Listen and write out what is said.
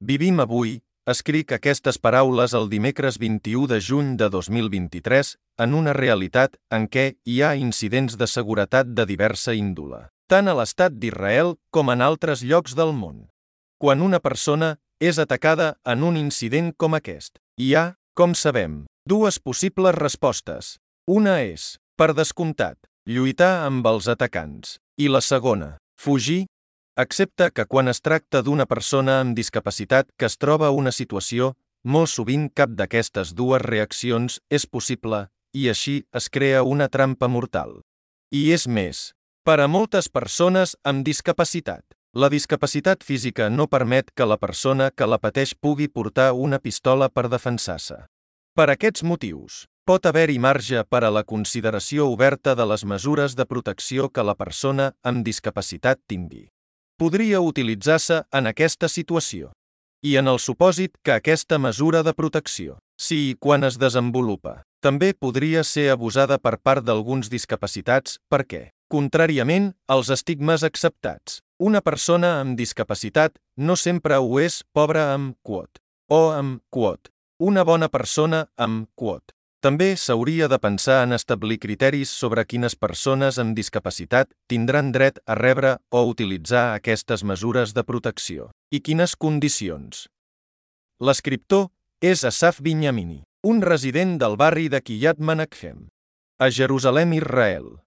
Vivim avui, escric aquestes paraules el dimecres 21 de juny de 2023, en una realitat en què hi ha incidents de seguretat de diversa índole, tant a l'estat d'Israel com en altres llocs del món. Quan una persona és atacada en un incident com aquest, hi ha, com sabem, dues possibles respostes. Una és, per descomptat, lluitar amb els atacants, i la segona, fugir, excepte que quan es tracta d'una persona amb discapacitat que es troba una situació, molt sovint cap d'aquestes dues reaccions és possible, i així es crea una trampa mortal. I és més, per a moltes persones amb discapacitat, la discapacitat física no permet que la persona que la pateix pugui portar una pistola per defensar-se. Per aquests motius, pot haver-hi marge per a la consideració oberta de les mesures de protecció que la persona amb discapacitat tingui podria utilitzar-se en aquesta situació. I en el supòsit que aquesta mesura de protecció, si i quan es desenvolupa, també podria ser abusada per part d'alguns discapacitats perquè, contràriament als estigmes acceptats, una persona amb discapacitat no sempre ho és pobra amb quot o amb quot, una bona persona amb quot. També s'hauria de pensar en establir criteris sobre quines persones amb discapacitat tindran dret a rebre o utilitzar aquestes mesures de protecció i quines condicions. L'escriptor és Asaf Binyamini, un resident del barri de Kiryat Menachem, a Jerusalem, Israel.